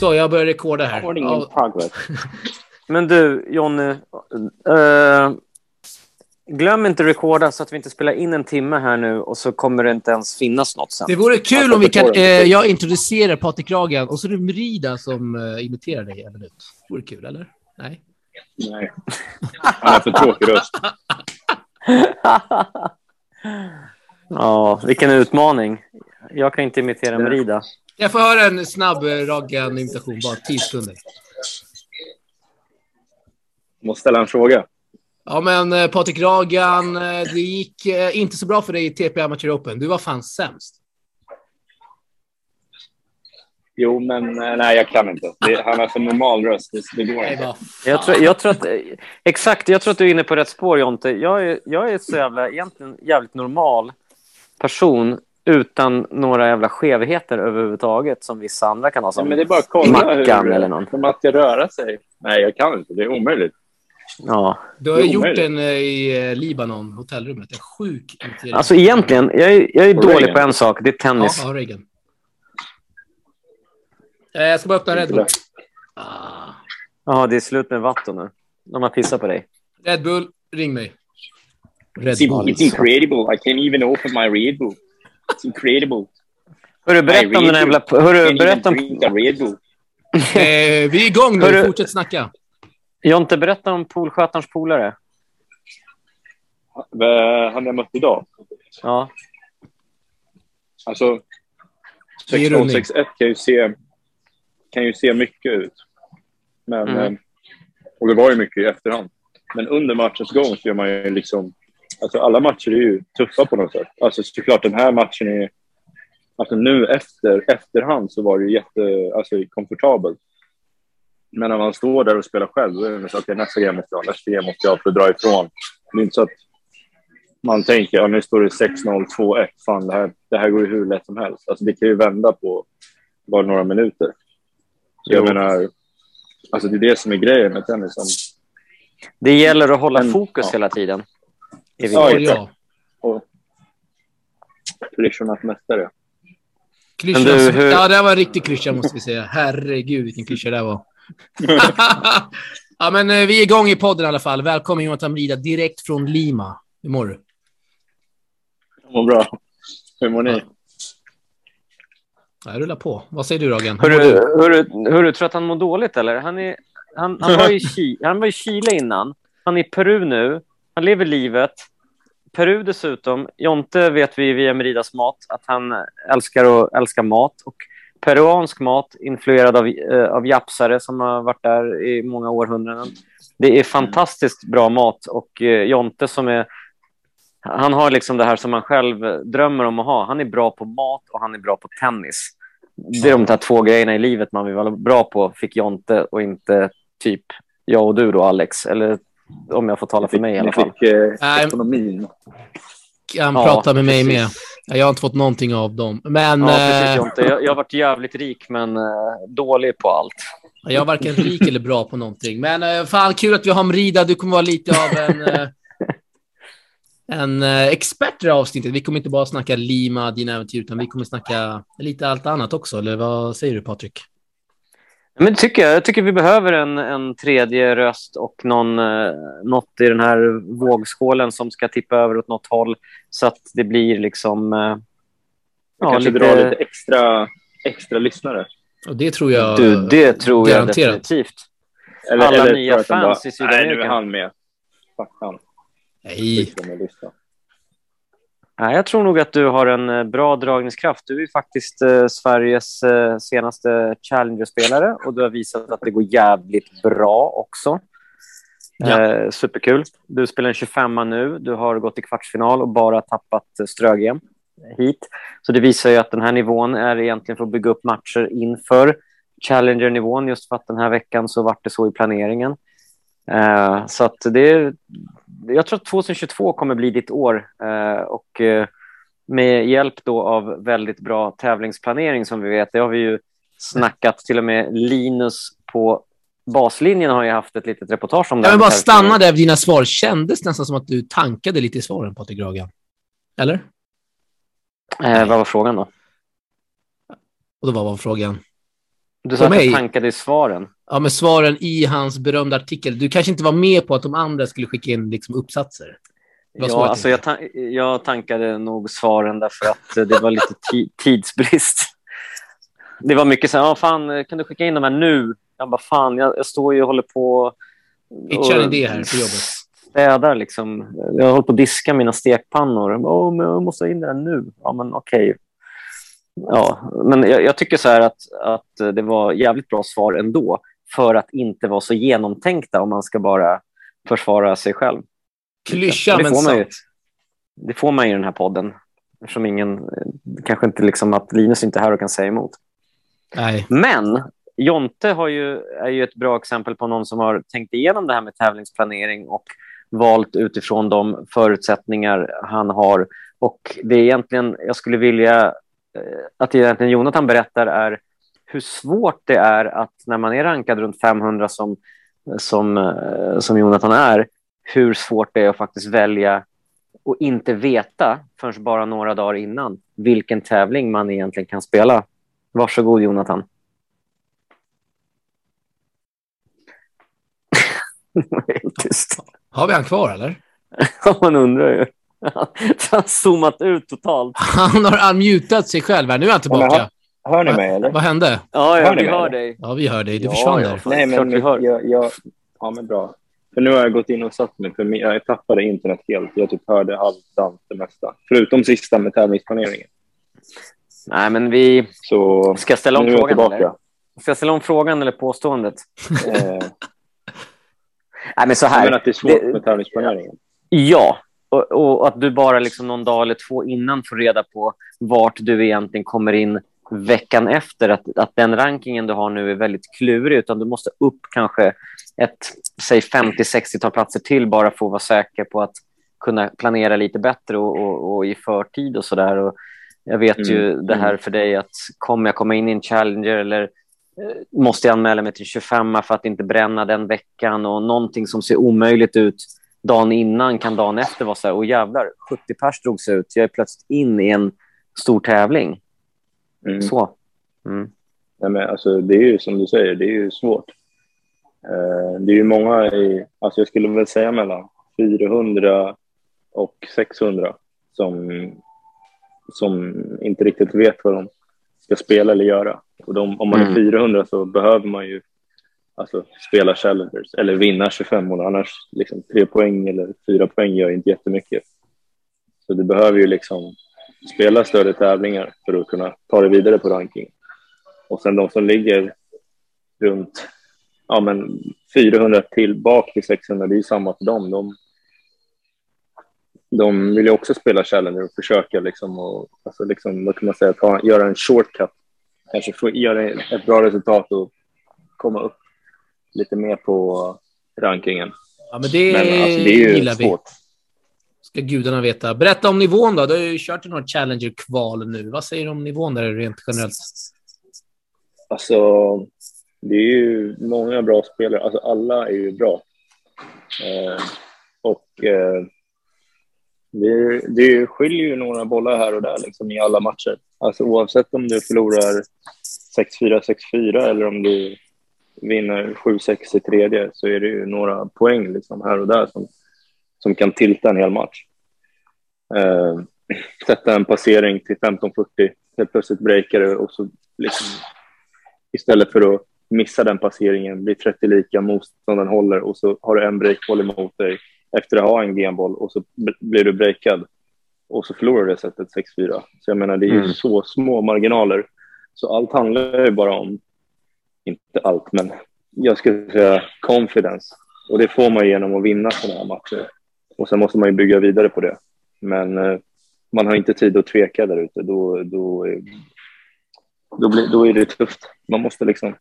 Så, jag börjar rekorda här. Recording in Ja, progress. Men du, Jonny. eh, glöm inte recorda så att vi inte spelar in en timme här nu och så kommer det inte ens finnas något sen. det vore kul om vi kan... inte. jag introducerar Patrik Ragan och så är det Merida som eh, imiterar dig en minut. Vore kul, eller? Nej? Nej. Han har för tråkig röst. ja, vilken utmaning. Jag kan inte imitera Merida. Jag får höra en snabb eh, Ragan-imitation, bara 10 sekunder. Måste ställa en fråga. Ja, men eh, Patrik Ragan, eh, det gick eh, inte så bra för dig i TP Amateur Open. Du var fan sämst. Jo, men eh, nej, jag kan inte. Det, han har för normal röst. Det, det går Nej, inte. Jag tror, jag tror att, exakt, jag tror att du är inne på rätt spår, Jonte. Jag är, jag är så jävla, egentligen jävligt normal person utan några jävla skevheter överhuvudtaget som vissa andra kan ha Ja, som men det är bara att kolla Mackan hur eller någon. hur man ska röra sig. Nej, jag kan inte. Det är omöjligt. Ja. Du har ju gjort den eh, i eh, Libanon, hotellrummet. En sjuk imitering. Alltså egentligen, jag är, jag är dålig Reagan. på en sak, det är ja, tennis. ja, Reagan. Eh, Jag ska bara öppna Red Bull. Ah. Ja, det är slut med vatten nu. De har pissat på dig. Red Bull, ring mig. Red It's, Bull. it's incredible. I can't even open my Red Bull. It's incredible. Hörru, berätta om den här jävla... Hörru, berätta om... Eh, vi är igång nu, Hörru- fortsätt snacka. Jonte, berätta om poolskötarens polare. Han jag mött idag. Ja. Alltså, Det är rundning. 1661 kan ju se, kan ju se mycket ut. Men, Mm. eh, och det var ju mycket i efterhand. Men under matchens gång så gör man ju liksom... Alltså alla matcher är ju tuffa på något sätt. Alltså såklart den här matchen är... Alltså nu efter, efterhand så var det ju jätte, alltså komfortabelt. Men när man står där och spelar själv, då är det så att nästa grej måste jag nästa grej måste jag för att dra ifrån. Det är inte så att man tänker, ja, nu står det 6-0, 2-1, fan det här, det här går ju hur lätt som helst. Alltså det kan ju vända på bara några minuter. Så jag Jo. menar, alltså det är det som är grejen med tennis. Det gäller att hålla fokus ja. hela tiden. I Ja, Ja, ja. och klyschornas mästare. Du, hur- Ja, det var en riktig klyscha måste vi säga. Herregud vilken klyscha det var. ja, men eh, vi är igång i podden i alla fall. Välkommen Jonathan Brida direkt från Lima. Hur mår du? Vad bra. Hur mår ni? Jag rullar på. Vad säger du Ragan? Hur mår du? hörru, hörru, tror du att han mår dåligt eller? Han, är, han, han, var i Chi, han var i Chile innan. Han är i Peru nu. Han lever livet. Peru dessutom. Jonte vet vi via Meridas mat att han älskar, och, älskar mat. Och peruansk mat influerad av, eh, av japsare som har varit där i många århundraden. Det är fantastiskt bra mat och eh, Jonte som är han har liksom det här som man själv drömmer om att ha. Han är bra på mat och han är bra på tennis. Det är de där två grejerna i livet man vill vara bra på, fick Jonte och inte typ jag och du då, Alex. Eller om jag får tala för mig i alla Ni fall. fick eh, Nej. ekonomin. Han Ja, pratar med mig precis. med. Ja, Jag har inte fått någonting av dem. Men Ja, precis eh, Jonte. Jag, jag har varit jävligt rik, men eh, dålig på allt. jag är varken rik eller bra på någonting. Men fan kul att vi har Mrida. Du kommer vara lite av en, en expert i det här avsnittet. Vi kommer inte bara snacka Lima, dina äventyr, utan vi kommer snacka lite allt annat också. Eller vad säger du Patrik? Men det tycker jag. Jag tycker vi behöver en, en tredje röst och någon, eh, något i den här vågskålen som ska tippa över åt något håll så att det blir liksom... Eh, Ja, kanske dra lite extra, extra lyssnare. Och det tror jag... Du, det tror jag garanterat. definitivt. Eller, Alla eller nya fans i Sydamerika. Nej, nu är han med. Fuck han. Nej. Skit i att lyssna. Nej, jag tror nog att du har en eh, bra dragningskraft. Du är faktiskt eh, Sveriges eh, senaste Challenger-spelare och du har visat att det går jävligt bra också. Ja. Superkul. Du spelar en 25 nu. Du har gått i kvartsfinal och bara tappat Strögren hit. Så det visar ju att den här nivån är egentligen för att bygga upp matcher inför Challenger-nivån. Just för att den här veckan så vart det så i planeringen. Eh, så att det jag tror att 2022 kommer bli ditt år eh, och eh, med hjälp då av väldigt bra tävlingsplanering som vi vet, det har vi ju snackat till och med Linus på baslinjen har ju haft ett litet reportage om det. Jag vill bara stanna där vid dina svar. Kändes nästan som att du tankade lite i svaren, Patrik Ragan. Eller? Eh, vad var frågan då? Och då var vad frågan? Du sa att du mig? tankade i svaren. Ja, med svaren i hans berömda artikel. Du kanske inte var med på att de andra skulle skicka in liksom uppsatser? Ja, jag alltså jag, ta jag tankade nog svaren därför att det var lite ti tidsbrist. Det var mycket så här, ja, fan, kan du skicka in de här nu? Jag bara, fan, jag, jag står ju och håller på Pitcha en idé här på jobbet. städar liksom. Jag håller på att diska mina stekpannor. Jag bara, Åh, men jag måste ha in det här nu. Ja, men okej. Ja, men jag, jag tycker så här att, att det var jävligt bra svar ändå för att inte vara så genomtänkta om man ska bara försvara sig själv. Klyscha, det men får man ju, sant. Det får man i den här podden. Eftersom ingen, kanske inte liksom att Linus inte är här och kan säga emot. Nej. Men Jonte har ju, är ju ett bra exempel på någon som har tänkt igenom det här med tävlingsplanering och valt utifrån de förutsättningar han har. Och det är egentligen, jag skulle vilja eh, att egentligen Jonathan berättar är hur svårt det är att när man är rankad runt 500 som, som, eh, som Jonathan är, hur svårt det är att faktiskt välja och inte veta förrän bara några dagar innan vilken tävling man egentligen kan spela. Varsågod Jonathan. Har vi han kvar, eller? Man undrar ju. Han har zoomat ut totalt. Han har unmutat sig själv här. Nu är han tillbaka. Hör ni mig eller? Vad hände? Ja, ja Hör vi mig, hör eller? dig. Ja, vi hör dig. Du Ja, försvann ja. där. Nej, men vi hör. jag, jag, ja, men bra. För nu har jag gått in och satt mig, för jag tappade internet helt. Jag typ hörde halvdant det mesta. Förutom sista med tävlingsplaneringen. Nej, men vi... Så Ska jag ställa om frågan, tillbaka. eller? Ska jag ställa om frågan eller påståendet? Eh, Nej, men så jag här. menar att det är svårt Det- med tävlingsplaneringen. Ja, och, och att du bara liksom någon dag eller två innan får reda på vart du egentligen kommer in veckan efter. Att, att den rankingen du har nu är väldigt klurig, utan du måste upp kanske ett, säg 50-60-tal platser till bara för att vara säker på att kunna planera lite bättre och, och, och i förtid och sådär. Jag vet ju Mm, det här för dig att kommer jag komma in i en Challenger eller eh, måste jag anmäla mig till 25 för att inte bränna den veckan och någonting som ser omöjligt ut dagen innan kan dagen efter vara så här, åh jävlar, 70 pers drogs ut, jag är plötsligt in i en stor tävling. Mm. Så. Mm. Nej, men alltså, det är ju som du säger, det är ju svårt. Eh, det är ju många i, alltså jag skulle väl säga mellan 400 och 600 som, som inte riktigt vet vad de ska spela eller göra. Och de, om man Mm. är 400 så behöver man ju alltså, spela challengers eller vinna 25 och annars liksom, tre poäng eller fyra poäng gör inte jättemycket. Så du behöver ju liksom spela större tävlingar för att kunna ta dig vidare på ranking. Och sen de som ligger runt ja, men 400 tillbaka till 600, det är ju samma för dem. De, de vill ju också spela Challenger och försöka liksom, och, alltså liksom, vad kan man säga, ta, göra en shortcut. Kanske få göra ett bra resultat och komma upp lite mer på rankingen. Ja, men det, Men alltså, det är ju gillar vi. Ska gudarna veta. Berätta om nivån då. Du har ju kört i några Challenger-kval nu. Vad säger du om nivån där rent generellt? Alltså, det är ju många bra spelare. Alltså, alla är ju bra. Eh, och eh, det, det skiljer ju några bollar här och där liksom, i alla matcher. Alltså, oavsett om du förlorar 6-4, 6-4 eller om du vinner 7-6 i tredje så är det ju några poäng liksom, här och där som, som kan tilta en hel match. Eh, sätta en passering till 15-40, helt plötsligt breakar det och så liksom, istället för att missa den passeringen, blir 30 lika, motståndaren håller och så har du en breakboll emot dig efter att ha en genboll och så blir du breakad och så förlorar du det sättet 6-4. Så jag menar, det är ju Mm. så små marginaler. Så allt handlar ju bara om, inte allt, men jag skulle säga confidence. Och det får man genom att vinna sådana här matcher. Och sen måste man ju bygga vidare på det. Men eh, man har inte tid att tveka där ute. Då, då, då, blir, då är det tufft. Man måste liksom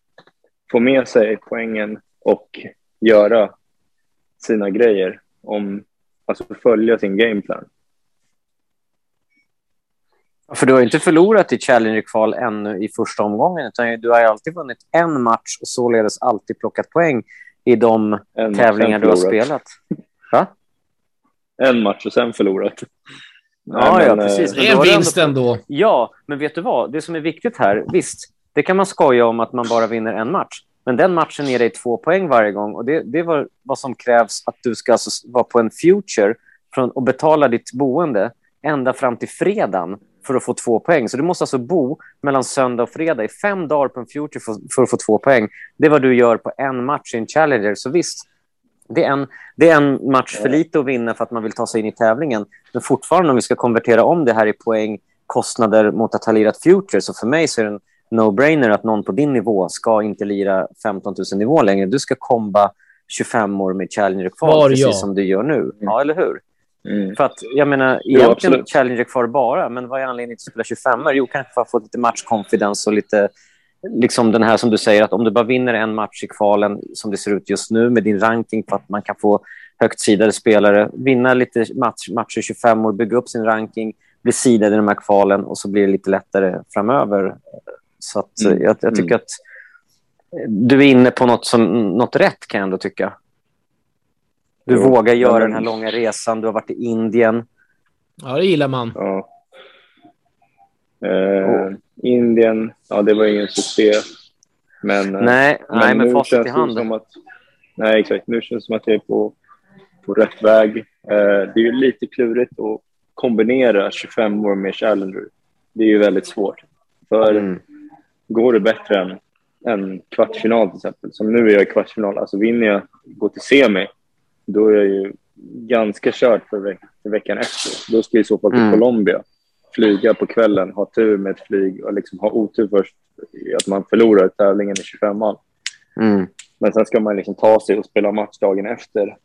få med sig poängen och göra sina grejer. Om, alltså följa sin gameplan. För du har inte förlorat i Challenger-kval ännu i första omgången, utan du har alltid vunnit en match och således alltid plockat poäng i de En tävlingar du har spelat. Va? En match och sen förlorat. Ja, Nej, ja, men, precis. eh, Det är en vinst ändå. Ja, men vet du vad? Det som är viktigt här, visst, Det kan man skoja om att man bara vinner en match. Men den matchen ger dig två poäng varje gång. Och Det, det är vad som krävs att du ska alltså vara på en future från, och betala ditt boende ända fram till fredagen för att få två poäng. Så du måste alltså bo mellan söndag och fredag i fem dagar på en future för, för att få två poäng. Det är vad du gör på en match i en Challenger. Så visst, det är, en, det är en match för lite att vinna för att man vill ta sig in i tävlingen. Men fortfarande, om vi ska konvertera om det här i poäng, kostnader mot att ha lirat Future, så för mig så är det en no-brainer att någon på din nivå ska inte lira 15 000 nivå längre. Du ska komba 25 år med Challenger kvar, precis jag. som du gör nu. Mm. Ja, eller hur? Mm. För att, jag menar, egentligen ja, Challenger kvar bara, men vad är anledningen till att spela 25 Jo, kanske för att få lite matchconfidence och lite liksom den här som du säger, att om du bara vinner en match i kvalen som det ser ut just nu med din ranking för att man kan få högt sidade spelare, vinna lite match, matcher 25 år, bygga upp sin ranking, bli sidad i de här kvalen och så blir det lite lättare framöver. Så att, mm. jag, jag, tycker mm. att du är inne på något, som, något rätt kan jag ändå tycka. Du jo, vågar göra men... den här långa resan, du har varit i Indien. Ja, det gillar man. Ja. Eh, Indien, ja det var ingen succé. Men, eh, nej, men, nej, men facit i hand. Som att, nej, exakt. Nu känns det som att jag är på, på rätt väg. Eh, det är ju lite klurigt att kombinera 25 år med Challenger. Det är ju väldigt svårt. För mm. går det bättre än en kvartsfinal till exempel, som nu är jag i kvartsfinal, alltså vinner jag, går till semi, då är jag ju ganska kört för, veck för veckan efter. Då ska jag i så fall till mm. Colombia flyga på kvällen, ha tur med ett flyg och liksom ha otur först att man förlorar tävlingen i 25 man. Mm. Men sen ska man liksom ta sig och spela match dagen efter.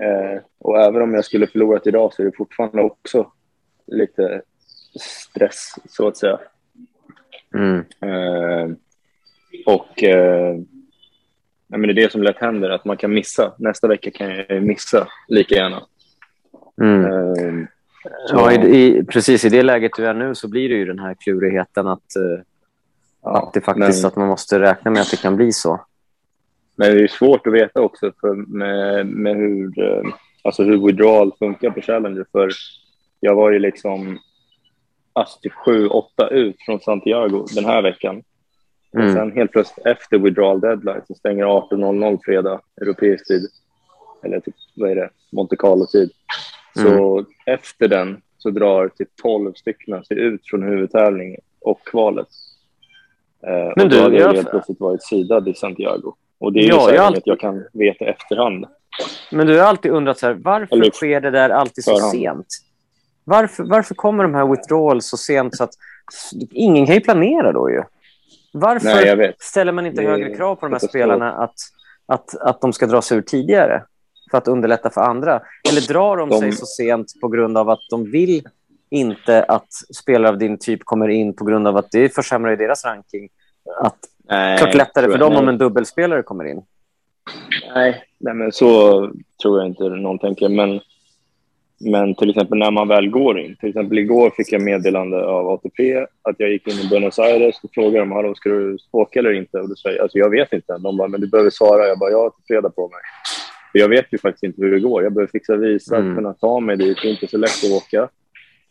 Eh, och även om jag skulle förlorat idag så är det fortfarande också lite stress, så att säga. Mm. Eh, och eh, men det är det som lätt händer, att man kan missa. Nästa vecka kan jag missa lika gärna. Mm. Eh, Ja, i, i, precis i det läget du är nu så blir det ju den här klurigheten att, uh, ja, att det faktiskt men, att man måste räkna med att det kan bli så. Men det är svårt att veta också för med, med hur, uh, alltså hur withdrawal funkar på Challenger. För jag var ju liksom alltså typ sju, åtta ut från Santiago den här veckan. Mm. Och sen helt plötsligt efter withdrawal deadline så stänger 18.00 fredag europeisk tid. Eller typ, vad är det, Monte Carlo-tid. Så mm. efter den så drar typ 12 stycken sig ut från huvudtävlingen och kvalet. Eh, Men och du, då hade jag helt plötsligt varit sidad i Santiago. Och det är ja, ju så alltid... jag kan veta efterhand. Men du har alltid undrat så här, varför Eller, sker det där alltid så förhand. sent? Varför, varför kommer de här withdrawals så sent så att ingen kan ju planera då ju? Varför Nej, ställer man inte högre krav på de här spelarna att, att, att de ska dra sig ur tidigare? För att underlätta för andra? Eller drar de, de sig så sent på grund av att de vill inte att spelare av din typ kommer in på grund av att det försämrar deras ranking? Att nej, klart lättare för dem nej. om en dubbelspelare kommer in. Nej, nej men så tror jag inte någon tänker. Men, men till exempel när man väl går in. Till exempel igår fick jag meddelande av ATP att jag gick in i Buenos Aires och frågade dem Hallå, ska du åka eller inte. Och då säger jag alltså, jag vet inte. De bara, men du behöver svara. Jag bara, jag har fredag på mig. Jag vet ju faktiskt inte hur det går. Jag behöver fixa visa, mm. kunna ta mig dit. Det är inte så lätt att åka.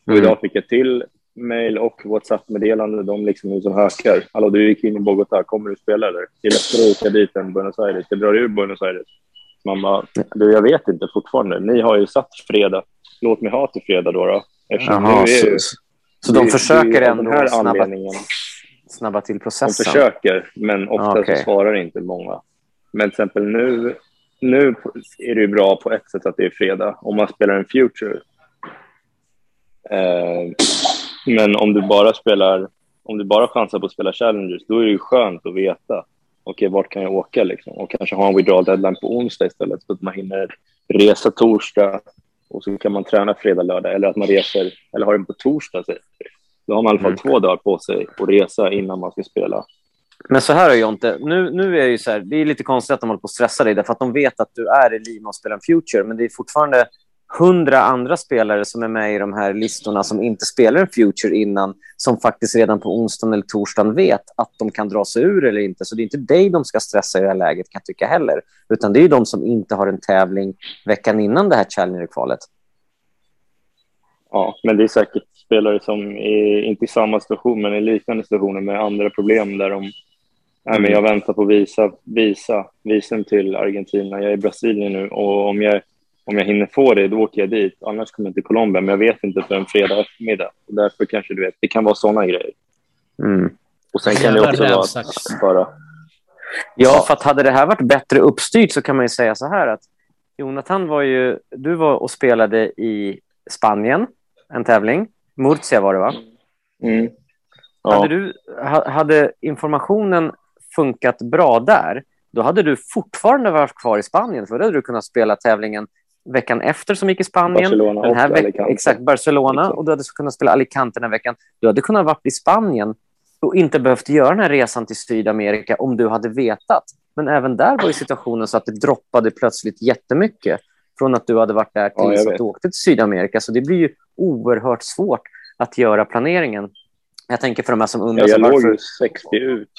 Och mm. idag fick jag till mail och WhatsApp-meddelande. De liksom som hökar. Hallå, du gick in i Bogotá. Kommer du spela eller? Det är lättare att åka dit än Buenos Aires. Jag drar ur Buenos Aires. Man bara, du, jag vet inte fortfarande. Ni har ju satt fredag. Låt mig ha till fredag då. då. Jaha, så, så de försöker ändå snabba, snabba till processen? De försöker, men ofta okay. så svarar inte många. Men till exempel nu nu är det ju bra på ett sätt att det är fredag om man spelar en future. Eh, men om du bara spelar, om du bara chansar på att spela challengers, då är det ju skönt att veta. Okej, okay, vart kan jag åka liksom? Och kanske ha en withdrawal deadline på onsdag istället så att man hinner resa torsdag och så kan man träna fredag, lördag eller att man reser eller har den på torsdag. Då har man i alla fall mm. två dagar på sig att resa innan man ska spela. Men så här är Jonte, nu, nu är det ju så här, det är lite konstigt att de håller på att stressa dig därför att de vet att du är i Lima och spelar en Future, men det är fortfarande hundra andra spelare som är med i de här listorna som inte spelar en Future innan, som faktiskt redan på onsdagen eller torsdagen vet att de kan dra sig ur eller inte. Så det är inte dig de ska stressa i det här läget, kan jag tycka heller, utan det är de som inte har en tävling veckan innan det här Challenger-kvalet. Ja, men det är säkert spelare som är inte i samma situation, men i liknande situationer med andra problem där de Nej, men jag väntar på visa, visa, visum till Argentina. Jag är i Brasilien nu och om jag, om jag hinner få det, då åker jag dit. Annars kommer jag till Colombia, men jag vet inte för en fredag eftermiddag. Och därför kanske du vet, det kan vara sådana grejer. Mm. Och sen kan det också vara att bara... Ja, för att hade det här varit bättre uppstyrt så kan man ju säga så här att Jonathan var ju, du var och spelade i Spanien, en tävling. Murcia var det va? Mm. Ja. Hade, du, ha- hade informationen funkat bra där, då hade du fortfarande varit kvar i Spanien. För då hade du kunnat spela tävlingen veckan efter som gick i Spanien. Barcelona den här och veck- Alicante. Exakt, Barcelona. Exakt. Och du hade kunnat spela Alicante den veckan. Du hade kunnat vara i Spanien och inte behövt göra den här resan till Sydamerika om du hade vetat. Men även där var ju situationen så att det droppade plötsligt jättemycket från att du hade varit där Ja, jag tills att du åkte till Sydamerika. Så det blir ju oerhört svårt att göra planeringen. Jag tänker för de här som undrar Ja, jag låg varför... ju 60 ut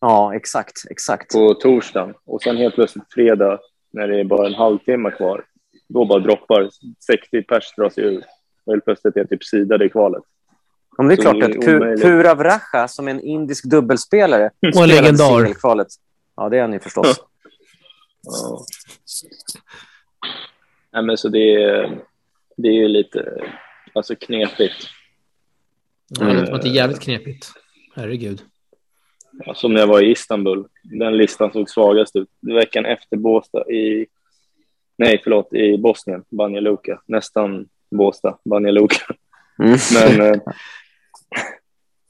Ja, exakt, exakt. på torsdagen och sen helt plötsligt fredag när det är bara en halvtimme kvar, då bara droppar 60 pers dras ur. Och helt plötsligt är jag typ sidade i kvalet. Om det är Så klart att. Purav Raja, som är en indisk dubbelspelare, Och en legendar. singelkvalet. Ja, det är han ju förstås. Ja. Nej, men så det är, det är ju lite alltså knepigt. Ja, det låter är jävligt knepigt. Herregud. Som när jag var i Istanbul. Den listan såg svagast ut. Veckan efter Båstad i... Nej, förlåt, i Bosnien, Banja Luka. Nästan Båstad, Banja Luka. Mm. Men eh,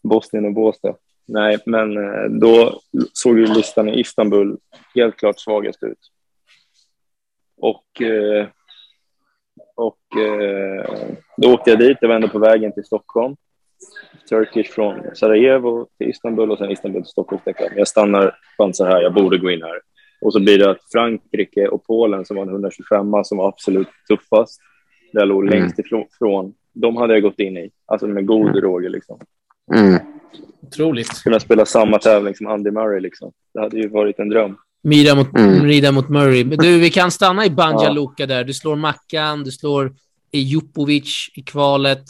Bosnien och Båstad. Nej, men eh, då såg ju listan i Istanbul helt klart svagast ut. Och, eh, och eh, då åkte jag dit. Jag var ändå på vägen till Stockholm. Turkish från Sarajevo till Istanbul och sen Istanbul till Stockholm. Tänkte jag, Jag stannar chansar här, jag borde gå in här. Och så blir det att Frankrike och Polen som var en 125 som var absolut tuffast, där jag låg Mm. längst ifrån, de hade jag gått in i. Alltså med god Mm. råge liksom. Mm. Otroligt. Kunna spela samma tävling som Andy Murray liksom. Det hade ju varit en dröm. Mira mot, Mm. Rida mot Murray. Men Du, vi kan stanna i Banja Ja. Luka där. Du slår Mackan, du slår Ejupovic i kvalet.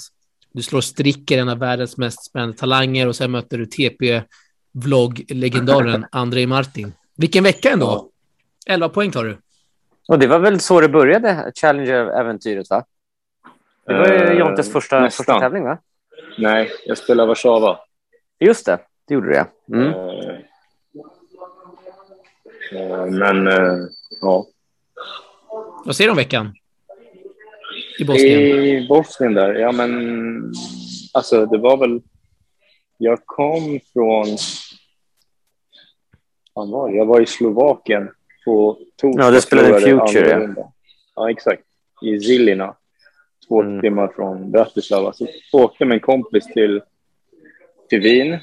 Du slår Stricker, en av världens mest spännande talanger. Och sen möter du TP-vlogg-legendaren Andrei Martin. Vilken vecka ändå. 11 poäng tar du. Och det var väl så det började, Challenger-äventyret, va? Det var ju Eh, Jontes första, nästan. första tävling, va? Nej, jag spelar Warszawa. Just det, det gjorde det. Mm. Eh, eh, men ja. Vad säger du om veckan? I Bosnien. I Bosnien där, ja men alltså det var väl... Jag kom från... Fan var det? Jag var i Slovakien på torsdag. Ja, du spelade Future, andra ja. Ja, exakt. I Zilina. Två Mm. timmar från Bratislava. Så åkte med en kompis till, till Wien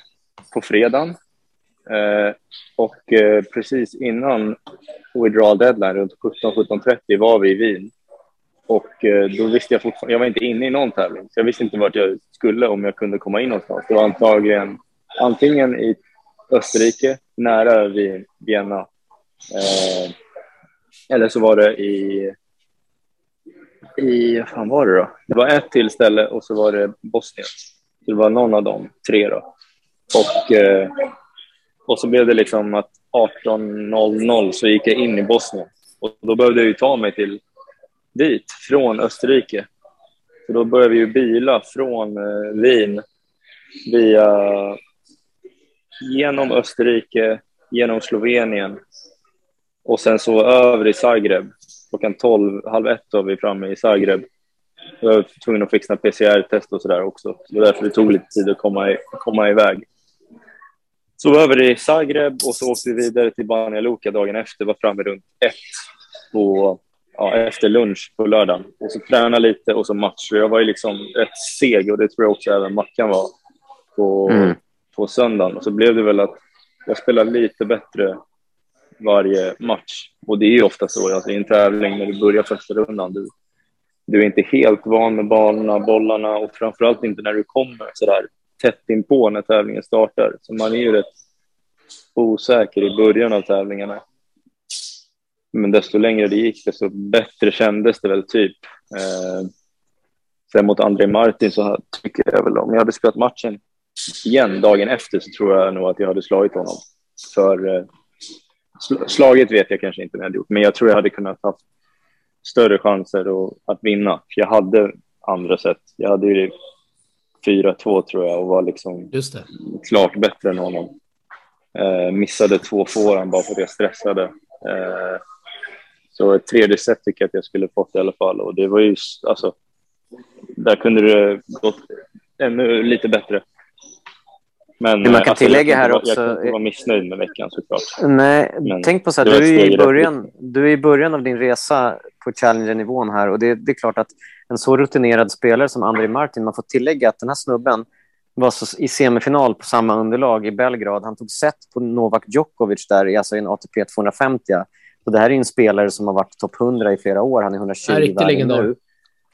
på fredagen. Eh, och eh, precis innan withdrawal deadline, runt 17-17.30, var vi i Wien. Och eh, då visste jag fortfarande, jag var inte inne i någon tävling, så jag visste inte vart jag skulle om jag kunde komma in någonstans. Det var antagligen antingen i Österrike, nära vid Vienna, eh, eller så var det i, i, vad fan var det då? Det var ett till ställe och så var det Bosnien. Så det var någon av de tre då. Och, eh, och så blev det liksom att 18.00 så gick jag in i Bosnien. Och då behövde jag ju ta mig till dit från Österrike. Så då började vi ju bila från eh, Wien via genom Österrike, genom Slovenien och sen så över i Zagreb. Klockan 12, halv ett var vi framme i Zagreb. Jag var tvungen att fixa PCR-test och sådär också. Det var därför det tog lite tid att komma, i, komma iväg. Så var över i Zagreb och så åkte vi vidare till Banja Luka dagen efter. Var framme runt ett på, ja, efter lunch på lördagen. Och så träna lite och så match. Jag var ju liksom rätt seg och det tror jag också även Mackan var på, Mm. på söndagen. Och så blev det väl att jag spelade lite bättre varje match. Och det är ju ofta så alltså, i en tävling när du börjar första rundan. Du, du är inte helt van med banorna, bollarna och framförallt inte när du kommer så där tätt inpå när tävlingen startar. Så man är ju rätt osäker i början av tävlingarna. Men desto längre det gick, desto bättre kändes det väl typ. Eh, Sen mot André Martin så tycker jag väl om jag hade spelat matchen igen dagen efter så tror jag nog att jag hade slagit honom. För eh, slaget vet jag kanske inte om jag hade gjort, men jag tror jag hade kunnat ha större chanser att, att vinna. För jag hade andra sätt. Jag hade ju 4-2 tror jag och var liksom klart bättre än honom. Eh, missade två fåran bara för att jag stressade. Eh, så ett tredje set tycker jag att jag skulle fått i alla fall och det var ju alltså. Där kunde det gått ännu lite bättre. Men man kan alltså, tillägga här jag, också... Jag kan inte vara missnöjd med veckan såklart. Nej, Men tänk på så här, du är, i början, du är i början av din resa på Challenger-nivån här och det, det, är klart att en så rutinerad spelare som André Martin, man får tillägga att den här snubben var så, i semifinal på samma underlag i Belgrad. Han tog set på Novak Djokovic där, alltså i en ATP 250. Så det här är en spelare som har varit topp 100 i flera år. Han är 120 en riktig legendar. nu.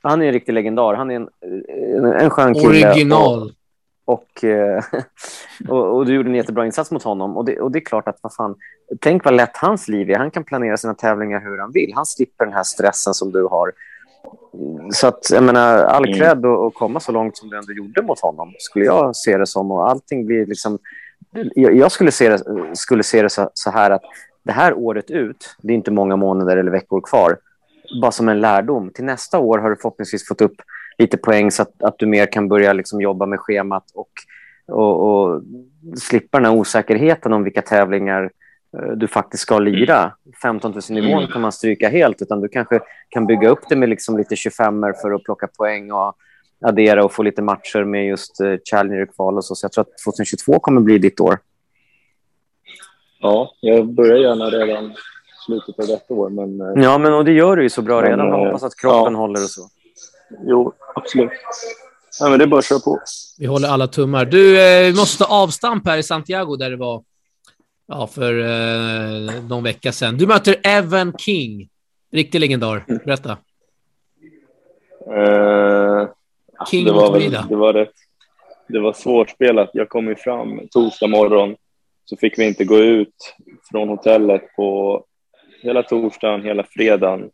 Han är en riktig legendar. Han är en, en, en skön kille. Original. Och, eh, och, och, du gjorde en jättebra insats mot honom. Och det, och det är klart att, vad fan, tänk vad lätt hans liv är. Han kan planera sina tävlingar hur han vill. Han slipper den här stressen som du har. Så att, jag menar, all mm. cred och, och komma så långt som du ändå gjorde mot honom, skulle jag se det som. Och allting blir liksom... Jag, jag skulle se det, skulle se det så, så, här att det här året ut, det är inte många månader eller veckor kvar, bara som en lärdom. Till nästa år har du förhoppningsvis fått upp lite poäng så att, att du mer kan börja liksom jobba med schemat och, och, och slippa den här osäkerheten om vilka tävlingar eh, du faktiskt ska lira. 15 000-nivån mm. kan man stryka helt, utan du kanske kan bygga upp det med liksom lite 25 för att plocka poäng och addera och få lite matcher med just uh, Challenger-kval och så. Så jag tror att 2022 kommer bli ditt år. Ja, jag börjar gärna redan slutet av detta år. Men, eh, ja, men och det gör du ju så bra men, redan. Man hoppas att kroppen ja. håller och så. Jo, absolut. Ja, men det är bara att köra på. Vi håller alla tummar. Du, eh, vi måste ta avstamp här i Santiago där det var ja, för eh, någon vecka sedan. Du möter Evan King. Riktig legendar. Berätta. Uh, King det var, väl, det, var rätt, det var svårspelat. Jag kom ju fram torsdag morgon, så fick vi inte gå ut från hotellet på hela torsdagen, hela fredagen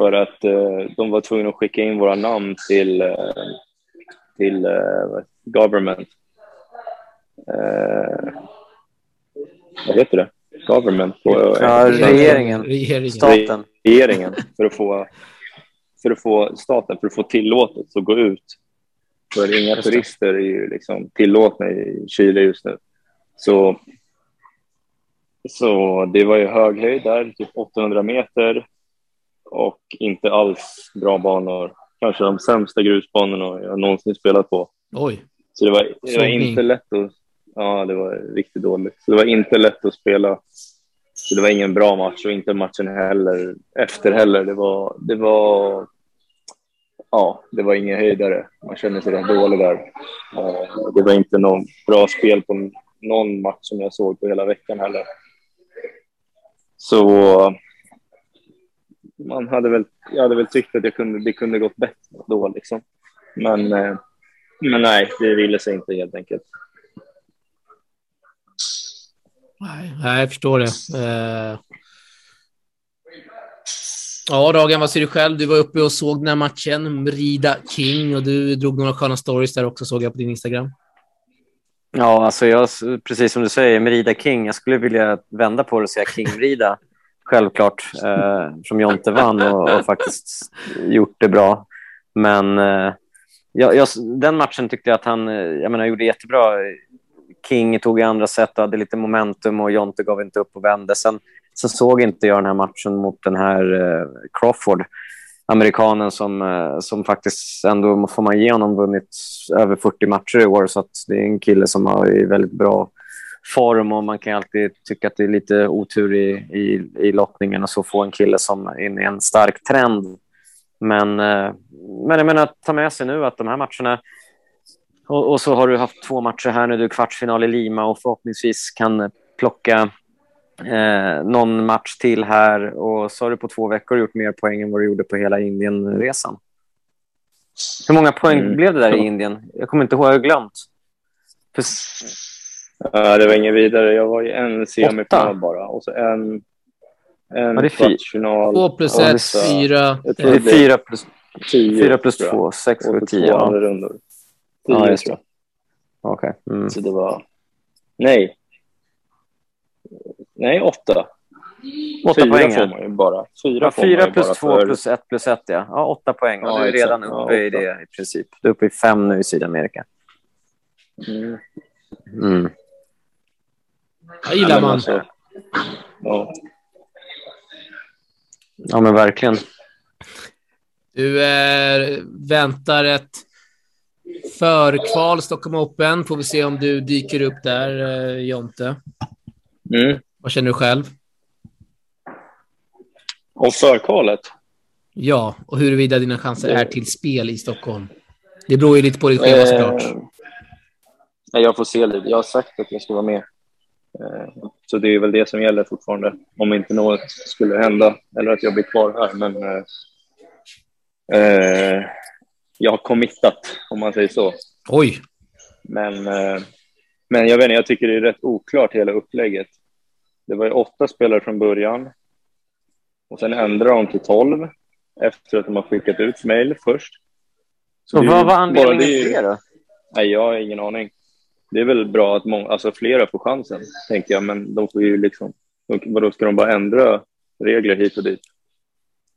för att eh, de var tvungna att skicka in våra namn till, eh, till eh, government. Eh, vad heter det? Government? På, ja, regeringen. regeringen. Staten. Regeringen, för att få, för att få staten, för att få tillåtelse att gå ut. För inga turister är ju liksom tillåtna i Chile just nu. Så, så det var ju hög höjd där, typ 800 meter och inte alls bra banor. Kanske de sämsta grusbanorna jag någonsin spelat på. Oj. Så det var, det var inte lätt att... Ja, det var riktigt dåligt. Så det var inte lätt att spela. Så det var ingen bra match och inte matchen heller efter heller. Det var... Det var ja, det var ingen höjdare. Man kände sig rätt dålig där. Det var inte någon bra spel på någon match som jag såg på hela veckan heller. Så man hade väl, jag hade väl tyckt att jag kunde, det kunde gått bättre då. Liksom. Men, eh, men nej, det ville sig inte helt enkelt. Nej, jag förstår det. Eh, ja, Dagen, vad ser du själv? Du var uppe och såg den här matchen, Rida King, och du drog några sköna stories där också, såg jag på din Instagram. Ja, alltså jag, precis som du säger, Merida King. Jag skulle vilja vända på det och säga King Merida självklart, eh, som Jonte vann och, och, faktiskt gjort det bra. Men eh, jag, jag, den matchen tyckte jag att han eh, jag menar, gjorde jättebra. King tog i andra set och hade lite momentum och Jonte gav inte upp och vände. Sen, sen såg inte jag den här matchen mot den här eh, Crawford, amerikanen som, eh, som faktiskt ändå, får man ge honom, vunnit över 40 matcher i år. Så det är en kille som har väldigt bra form och man kan alltid tycka att det är lite otur i, i, i lottningen och så få en kille som är inne i en stark trend. Men, eh, men jag menar, ta med sig nu att de här matcherna och, och, så har du haft två matcher här nu, du är kvartsfinal i Lima och förhoppningsvis kan plocka eh, någon match till här och så har du på två veckor gjort mer poäng än vad du gjorde på hela Indienresan. Hur många poäng mm. blev det där i Indien? Jag kommer inte ihåg, jag har glömt. För Uh, det var ingen vidare. Jag var i en semifinal bara och så en, en ja, kvartsfinal. Två plus ett, fyra. Det är fyra plus, Tio, 4 plus. 2, 6, Och 7, på 10. två Ja, andra rundor. Tio, Ja, just jag. okej. Mm. Så det var... Nej. Nej, åtta. Åtta Fyra poäng. får ja. man ju bara. Fyra, Ja, får man ju 4 bara plus 2 för- plus 1 plus 1, ja. Ja, 8 poäng. Ja, Ja, du är exakt. redan Ja, uppe i åtta. det i princip. Du är uppe i 5 nu i Sydamerika. Mm. Mm. Jag gillar Ja, man. alltså, ja. Ja, men verkligen. Du eh, väntar ett förkval Stockholm Open. Får vi se om du dyker upp där, eh, Jonte. Mm. Vad känner du själv? Och förkvalet? Ja, och huruvida dina chanser är till spel i Stockholm. Det beror ju lite på ditt schema såklart. Eh, nej, jag får se lite. Jag har sagt att jag ska vara med. Eh, så det är väl det som gäller fortfarande. Om inte något skulle hända eller att jag blir kvar här. Men eh, eh, jag har committat, om man säger så. Oj, Men, eh, men jag vet inte, jag tycker det är rätt oklart hela upplägget. Det var ju åtta spelare från början. Och sen ändrade de till tolv efter att de har skickat ut mejl först. Så är vad var anledningen till det då? Nej, jag har ingen aning. Det är väl bra att många, alltså flera får chansen, tänker jag. Men de får ju liksom... Vadå, ska de bara ändra regler hit och dit?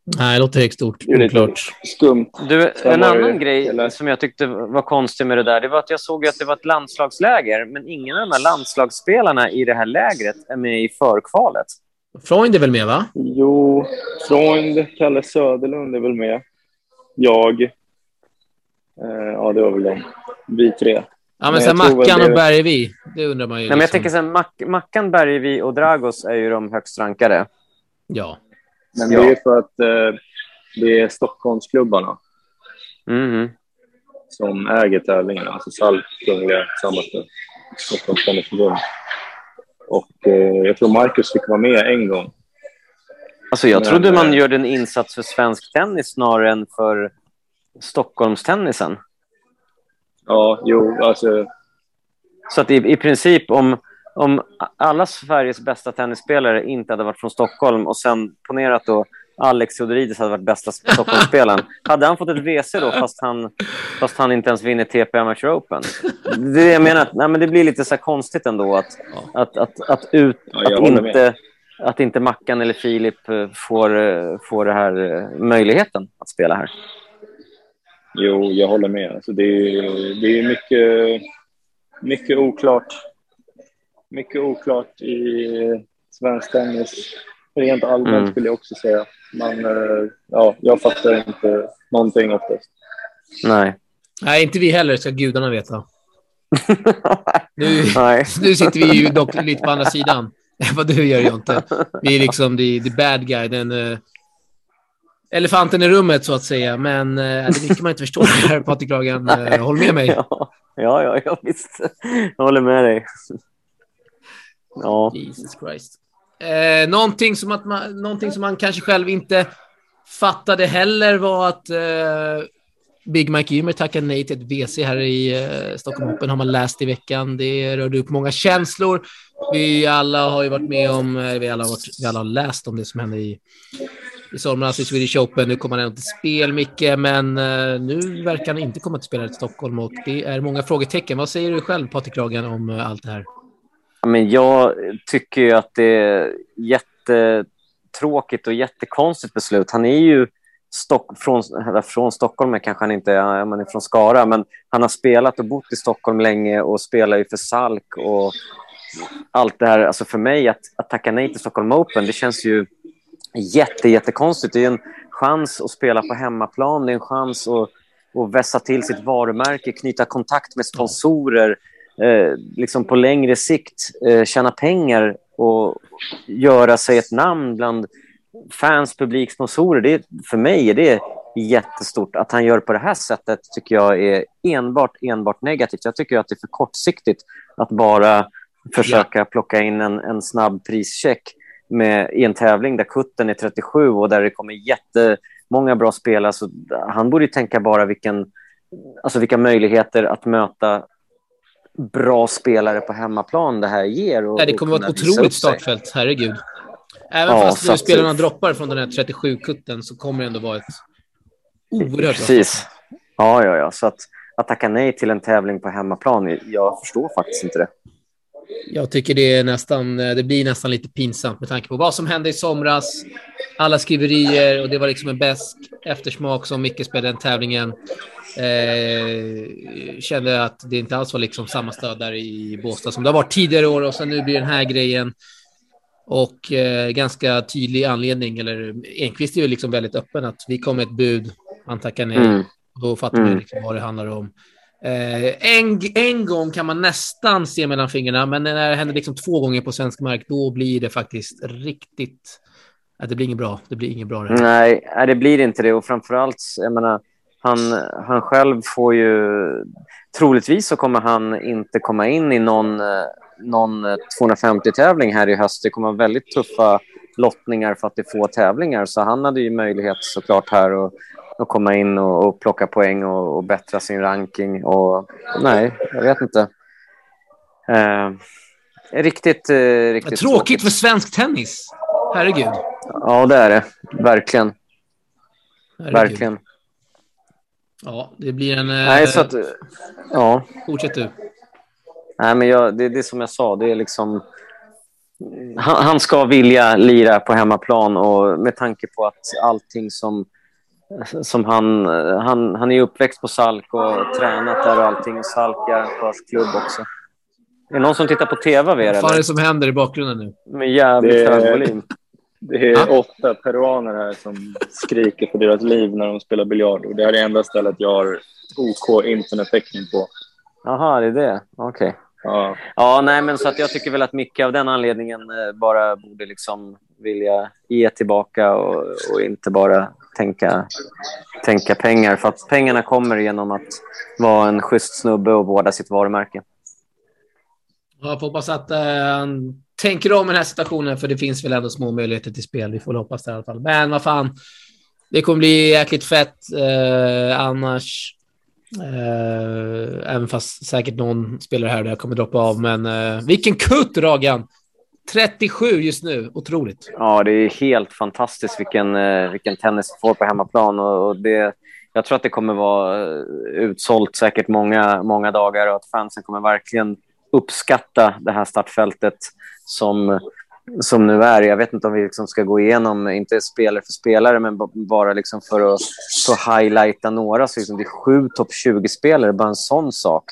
Nej, det låter högst stort. Det är Oklart. skumt. Du, en annan grej eller- som jag tyckte var konstig med det där, det var att jag såg att det var ett landslagsläger, men ingen av de här landslagsspelarna i det här lägret är med i förkvalet. Freund är väl med, va? Jo, Freund, Kalle Söderlund är väl med. Jag. Eh, ja, det var väl de. Vi tre. Ja, men Men sen Mackan det- och Bergvi. Det undrar man ju. Nej, men jag liksom. tänker sen, Mac Mackan, Bergevi och Dragos är ju de högst rankade. Ja. Men Ja. det är för att eh, det är Stockholmsklubbarna Mhm. som äger tävlingarna. Alltså SALK, Kungliga tillsammans med Stockholms Tennisförbund. Och eh, jag tror Marcus fick vara med en gång. Alltså, jag Men, trodde man eh, gjorde en insats för svensk tennis snarare än för Stockholmstennisen. Ja, jo, alltså... Så att i, i princip om, om alla Sveriges bästa tennisspelare inte hade varit från Stockholm och sen ponerat då Alex Theodoridis hade varit bästa Stockholmsspelaren, hade han fått ett WC då fast han, fast han inte ens vinner TP Amateur Open? Det är det jag menar, nej, men det blir lite så konstigt ändå att, att, att, att, ut, Ja, att, med. inte, att inte Mackan eller Filip eh, får, eh, får det här eh, möjligheten att spela här. Jo, jag håller med. Alltså, det är, det är mycket, mycket oklart. Mycket oklart i svensk tennis. Rent allmänt Mm. skulle jag också säga. Men eh, ja, jag fattar inte någonting oftast. Nej. Nej, inte vi heller, ska gudarna veta. Nu, nej. nu sitter vi ju dock lite på andra sidan. Vad du gör, Jonte. Vi är liksom the, the bad guy, den uh, elefanten i rummet, så att säga. Men uh, det är mycket man inte förstår här, Patrik Lagen. Uh, håll med mig. Ja, ja, ja, ja visst. Jag håller med dig. Ja. Jesus Christ. Eh, någonting, som att man, någonting som man kanske själv inte fattade heller var att eh, Big Mike Ymer tackade nej till ett WC här i eh, Stockholm Open, har man läst i veckan. Det rörde upp många känslor. Vi alla har ju varit med om, eh, vi alla har, varit, vi alla har läst om det som hände i, i somras i Swedish Open. Nu kommer han inte till spel, Micke, men eh, nu verkar han inte komma till spel här i Stockholm och det är många frågetecken. Vad säger du själv, Patrik Ragen, om eh, allt det här? Ja, Men jag tycker ju att det är jättetråkigt och jättekonstigt beslut. Han är ju Stock, från, från Stockholm, kanske han inte är, man är från Skara, men han har spelat och bott i Stockholm länge och spelar ju för Salk och allt det här. Alltså för mig, att, att tacka nej till Stockholm Open, det känns ju jätte, jättekonstigt. Det är en chans att spela på hemmaplan, det är en chans att, att vässa till sitt varumärke, knyta kontakt med sponsorer, eh, liksom på längre sikt eh, tjäna pengar och göra sig ett namn bland fans, publik, sponsorer. Det för mig är det jättestort. Att han gör på det här sättet tycker jag är enbart, enbart negativt. Jag tycker att det är för kortsiktigt att bara försöka plocka in en, en snabb prischeck med, i en tävling där kutten är 37 och där det kommer jättemånga bra spelare. Så han borde ju tänka bara vilken, alltså vilka möjligheter att möta bra spelare på hemmaplan det här ger. Och, Nej, det kommer och vara ett otroligt startfält, herregud. Även Ja, fast nu att- spelarna droppar från den här 37-kutten så kommer det ändå vara ett oerhört Precis. Ja, ja, ja. Så att, att tacka nej till en tävling på hemmaplan, jag förstår faktiskt inte det. Jag tycker det, är nästan, det blir nästan lite pinsamt med tanke på vad som hände i somras. Alla skriverier och det var liksom en bäst eftersmak som Micke spelade den tävlingen. Eh, kände att det inte alls var liksom samma stöd där i Båstad som det har varit tidigare år och sen nu blir den här grejen. Och eh, ganska tydlig anledning, eller Enqvist är ju liksom väldigt öppen att vi kom med ett bud, han tackar nej. Mm. Då fattar mm. vi liksom vad det handlar om. Eh, en, en gång kan man nästan se mellan fingrarna, men när det händer liksom två gånger på svensk mark, då blir det faktiskt riktigt... Ja, det blir inget bra. Det blir inget bra. Det. Nej, det blir inte det. Och framför allt, jag menar, han, han själv får ju... Troligtvis så kommer han inte komma in i någon, någon 250-tävling här i höst. Det kommer vara väldigt tuffa lottningar för att det är få tävlingar. Så han hade ju möjlighet såklart här att att komma in och, och plocka poäng och, och bättra sin ranking. Och, nej, jag vet inte. Eh, riktigt, eh, riktigt tråkigt, tråkigt för svensk tennis. Herregud. Ja, det är det. Verkligen. Herregud. Verkligen. Ja, det blir en... Nej, så att, ja. Fortsätt du. Nej, men jag, det, det är som jag sa. Det är liksom... Han, han, ska vilja lira på hemmaplan och med tanke på att allting som som han, han, han är uppväxt på Salk och tränat där och allting. Salk är arrangörsklubb också. Är det någon som tittar på tv av er? Vad är det som händer i bakgrunden nu? Med jävligt hög volym. Det är ah. åtta peruaner här som skriker på deras liv när de spelar biljard. Det här är enda stället jag har OK internettäckning på. Jaha, det är det. Okej. Okay. Ja. ja, nej, men så att jag tycker väl att Micke av den anledningen eh, bara borde liksom vilja ge tillbaka och, och inte bara tänka, tänka pengar. För att pengarna kommer genom att vara en schysst snubbe och vårda sitt varumärke. Jag får hoppas att han uh, tänker om i den här situationen, för det finns väl ändå små möjligheter till spel. Vi får hoppas det i alla fall. Men vad fan, det kommer bli jäkligt fett eh, annars. Eh, även fast säkert någon spelare här där kommer droppa av. Men eh, vilken kutt, Ragan! 37 just nu, otroligt. Ja, det är helt fantastiskt vilken, eh, vilken tennis vi får på hemmaplan. Och, och det, jag tror att det kommer vara eh, utsålt säkert många, många dagar och att fansen kommer verkligen uppskatta det här startfältet som, som nu är. Jag vet inte om vi liksom ska gå igenom, inte spelare för spelare, men bara liksom för att, för att highlighta några. Så liksom det är sju topp 20-spelare, bara en sån sak.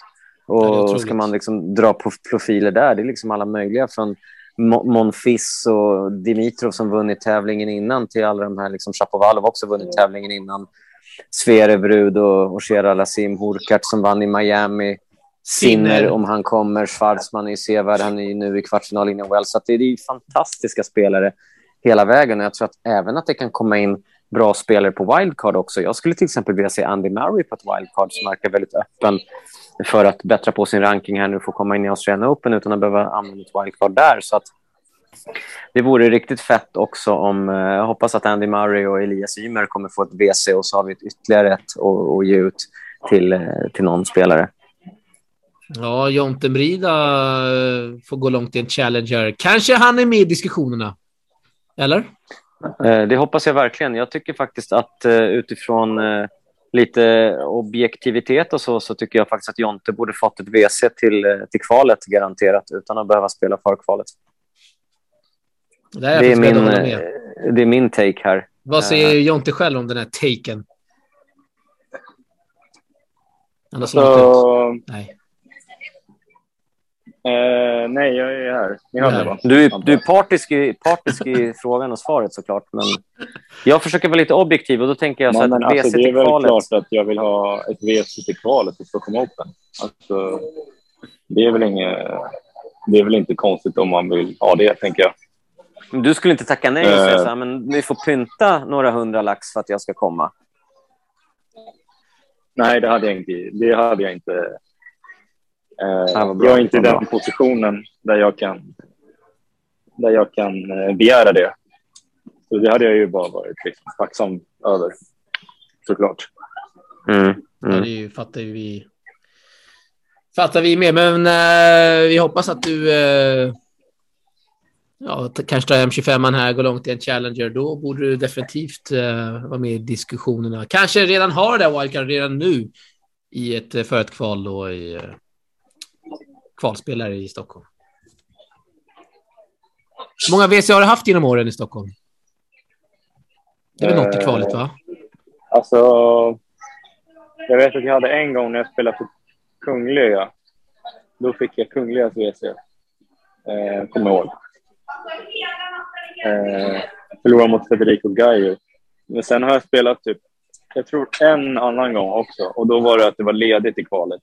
Och ska man liksom dra på profiler där, det är liksom alla möjliga från Monfils och Dimitrov som vunnit tävlingen innan till alla de här, liksom Shapovalov också vunnit tävlingen innan. Sverebrud och Oshera Lassim Hurkart som vann i Miami. Sinner om han kommer. Schwarzman är sevärd. Han är nu i kvartsfinal i Wales. Så det är fantastiska spelare hela vägen. Och jag tror att även att det kan komma in bra spelare på wildcard också. Jag skulle till exempel vilja se Andy Murray på ett wildcard som verkar väldigt öppen för att bättra på sin ranking här nu få komma in i Australian Open utan att behöva använda ett wildcard där. Så att det vore riktigt fett också om... Eh, jag hoppas att Andy Murray och Elias Ymer kommer få ett WC och så har vi ytterligare ett att ge ut till, eh, till någon spelare. Ja, Jonte Brida eh, får gå långt i en Challenger. Kanske han är med i diskussionerna? Eller? Eh, det hoppas jag verkligen. Jag tycker faktiskt att eh, utifrån lite objektivitet och så, så tycker jag faktiskt att Jonte borde fått ett WC till, till kvalet garanterat utan att behöva spela för kvalet. Det är, det är min, det är min take här. Vad säger Jonte själv om den här taken? Han har så... Nej. Eh, nej, jag är här. Ni hör mig, va? Du, är, du är partisk i, partisk i frågan och svaret såklart. Men jag försöker vara lite objektiv och då tänker jag så men, att alltså, Det är väl kvalet... klart att jag vill ha ett WC till kvalet för att komma upp den. Alltså, det, är väl inget, det är väl inte konstigt om man vill ha det, tänker jag. Du skulle inte tacka nej och säga uh, så här, men vi får pynta några hundra lax för att jag ska komma? Nej, det hade jag inte. Det hade jag inte Eh, jag är inte i den positionen där jag kan, där jag kan eh, begära det. Så det hade jag ju bara varit liksom tacksam över, såklart. Mm, mm. Ja, det fattar vi. Fattar vi med, men äh, vi hoppas att du äh, ja, kanske ta hem 25 här, gå långt i en Challenger, då borde du definitivt eh, vara med i diskussionerna. Kanske redan har det där wildcard redan nu i ett för ett kval då i kvalspelare i Stockholm. Hur många WC har du haft genom åren i Stockholm? Det är väl något i kvalet, va? Eh, alltså, jag vet att jag hade en gång när jag spelade för Kungliga. E, då fick jag Kungligas WC. Eh, kommer eh, jag ihåg. Eh, förlorade mot Federico Gaio. Men sen har jag spelat typ, jag tror en annan gång också. Och då var det att det var ledigt i kvalet.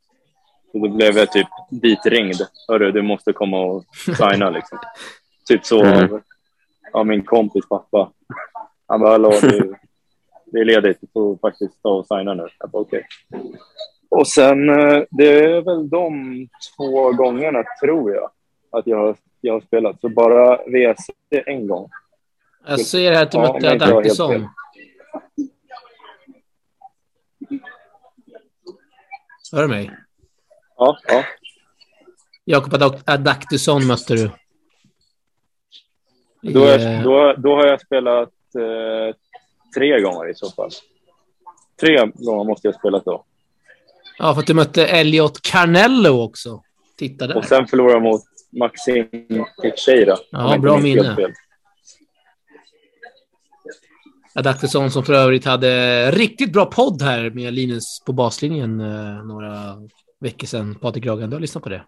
Så då blev jag typ ditringd. Hörru, du måste komma och signa liksom. Typ så Mm. av, av min kompis pappa. Han bara, hallå, du, det är ledigt. Du får faktiskt ta och signa nu. Jag bara, okej. Och sen, eh, det är väl de två gångerna, tror jag, att jag, har- jag har spelat. Så bara WC en gång. Jag ser här att du Ja, mötte Adaktusson. Hör du mig? Ja, ja. Jakob Adak- Adaktusson mötte du. Då, eh, är, då, då har jag spelat eh, tre gånger i så fall. Tre gånger måste jag ha spelat då. Ja, för att du mötte Elliot Carnello också. Titta där. Och sen förlorade jag mot Maxim Teixeira. Ja, bra minne. Adaktusson som för övrigt hade riktigt bra podd här med Linus på baslinjen eh, några veckor sedan. Patrik Ragan, du har lyssnat på det?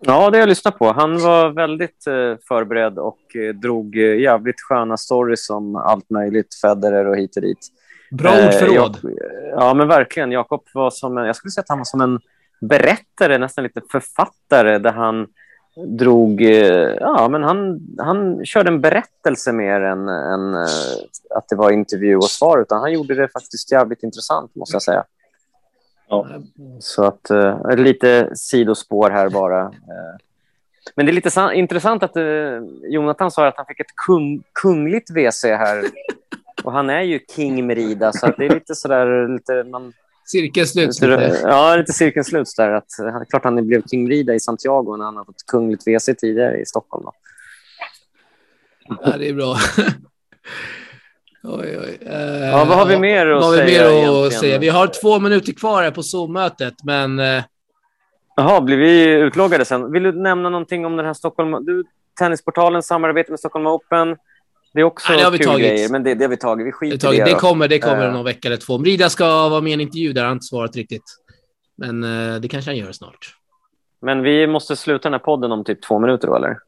Ja, det har jag lyssnat på. Han var väldigt eh, förberedd och eh, drog eh, jävligt sköna stories om allt möjligt, Federer och hit och dit. Bra Eh, ordförråd. Ja, men verkligen. Jakob var som en, jag skulle säga att han var som en berättare, nästan lite författare, där han drog, eh, ja, men han, han körde en berättelse mer än, än eh, att det var intervju och svar, utan han gjorde det faktiskt jävligt intressant, måste jag säga. Ja. Så att, eh, lite sidospår här bara. Eh. Men det är lite sa- intressant att eh, Jonathan sa att han fick ett kung, kungligt WC här. Och han är ju King Merida, så det är lite sådär... Lite, man, Cirkeln sluts lite, ja, lite cirkeln sluts där. Att, eh, klart han blev King Merida i Santiago när han har fått kungligt WC tidigare i Stockholm. Då. Ja, det är bra. oj, oj. Eh, Ja, vad har vi mer att vad har vi säga mer att egentligen? säga? Vi har två minuter kvar här på Zoom-mötet, men eh, Jaha, blir vi utloggade sen? Vill du nämna någonting om den här Stockholm... Du, Tennisportalen samarbete med Stockholm Open. Det är också Ja, det har vi kul tagit. grejer, men det, det har vi tagit. Vi skiter det, det. det kommer, det kommer Eh. någon vecka eller två. Brida ska vara med i en intervju där, han har inte svarat riktigt. Men eh, det kanske han gör snart. Men vi måste sluta den här podden om typ två minuter, då, eller?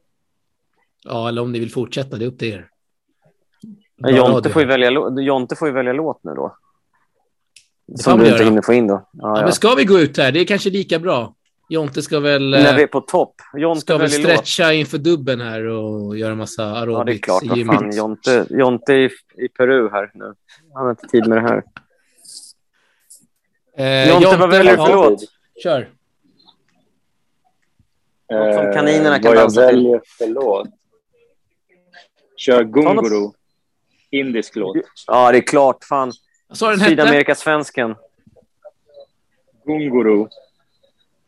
Ja, eller om ni vill fortsätta, det är upp till er. Jonte, får ju välja, Jonte får ju välja låt nu då. får Som du inte göra. hinner få in då. Ja, Ja, ja. men ska vi gå ut här? Det är kanske lika bra. Jonte ska väl, eh, När vi är på topp. Jonte ska väl väljer låt. stretcha inför dubben här och göra massa aerobics Ja, det är klart. i Vad fan, Jonte, Jonte är i, i Peru här nu. Han har inte tid med det här. Eh, Jonte, vad väljer du för låt? Kör. Något som kaninerna kan vad jag dansa till. väljer för låt? Kör Gunguru. Indisk låt. Ja, det är klart. Fan. Den? Sydamerikasvensken. Gunguru.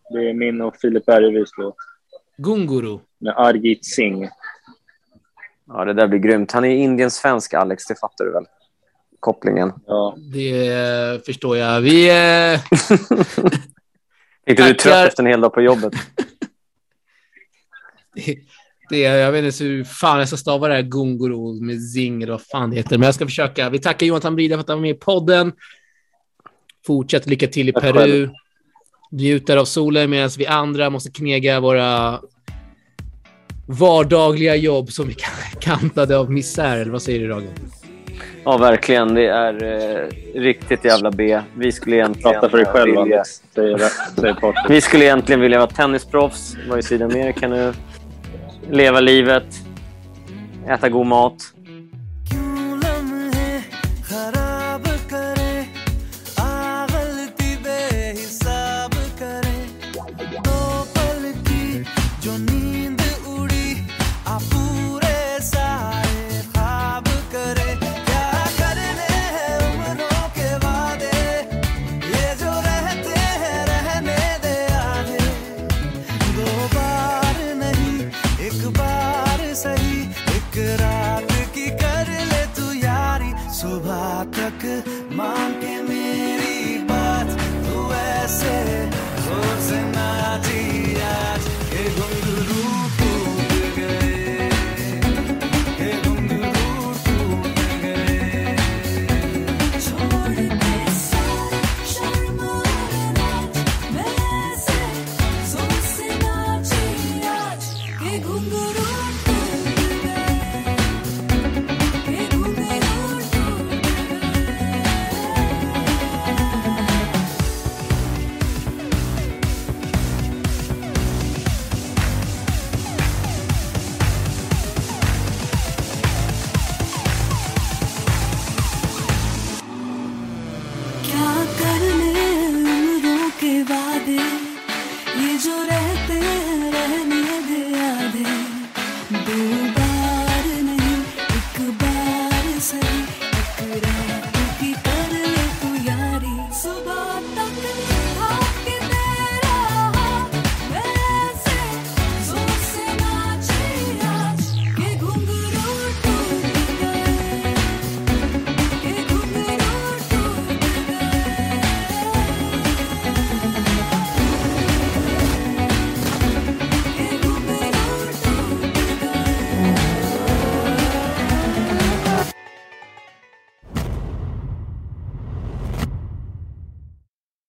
Det är min och Filip Bergevis låt. Gunguru. Med Arjit Singh. Ja, det där blir grymt. Han är indiensvensk, Alex. Det fattar du väl? Kopplingen. Ja. Det eh, förstår jag. Vi... Eh, Tänkte du trött efter en hel dag på jobbet? det, jag vet inte hur fan jag ska stava det här Gunguru med zing eller vad fan det heter. Men jag ska försöka. Vi tackar Jonathan Brida för att han var med i podden. Fortsätt lycka till i Tack Peru. själv. Njuter av solen medan vi andra måste knega våra vardagliga jobb som är kantade av misär. Eller vad säger du, Ragen? Ja, verkligen. Det är eh, riktigt jävla B. Vi skulle egentligen... Prata för dig själv, vilja- Alex. Säger, säger Patrik. Vi skulle egentligen vilja vara tennisproffs, vara i Sydamerika nu, leva livet, äta god mat.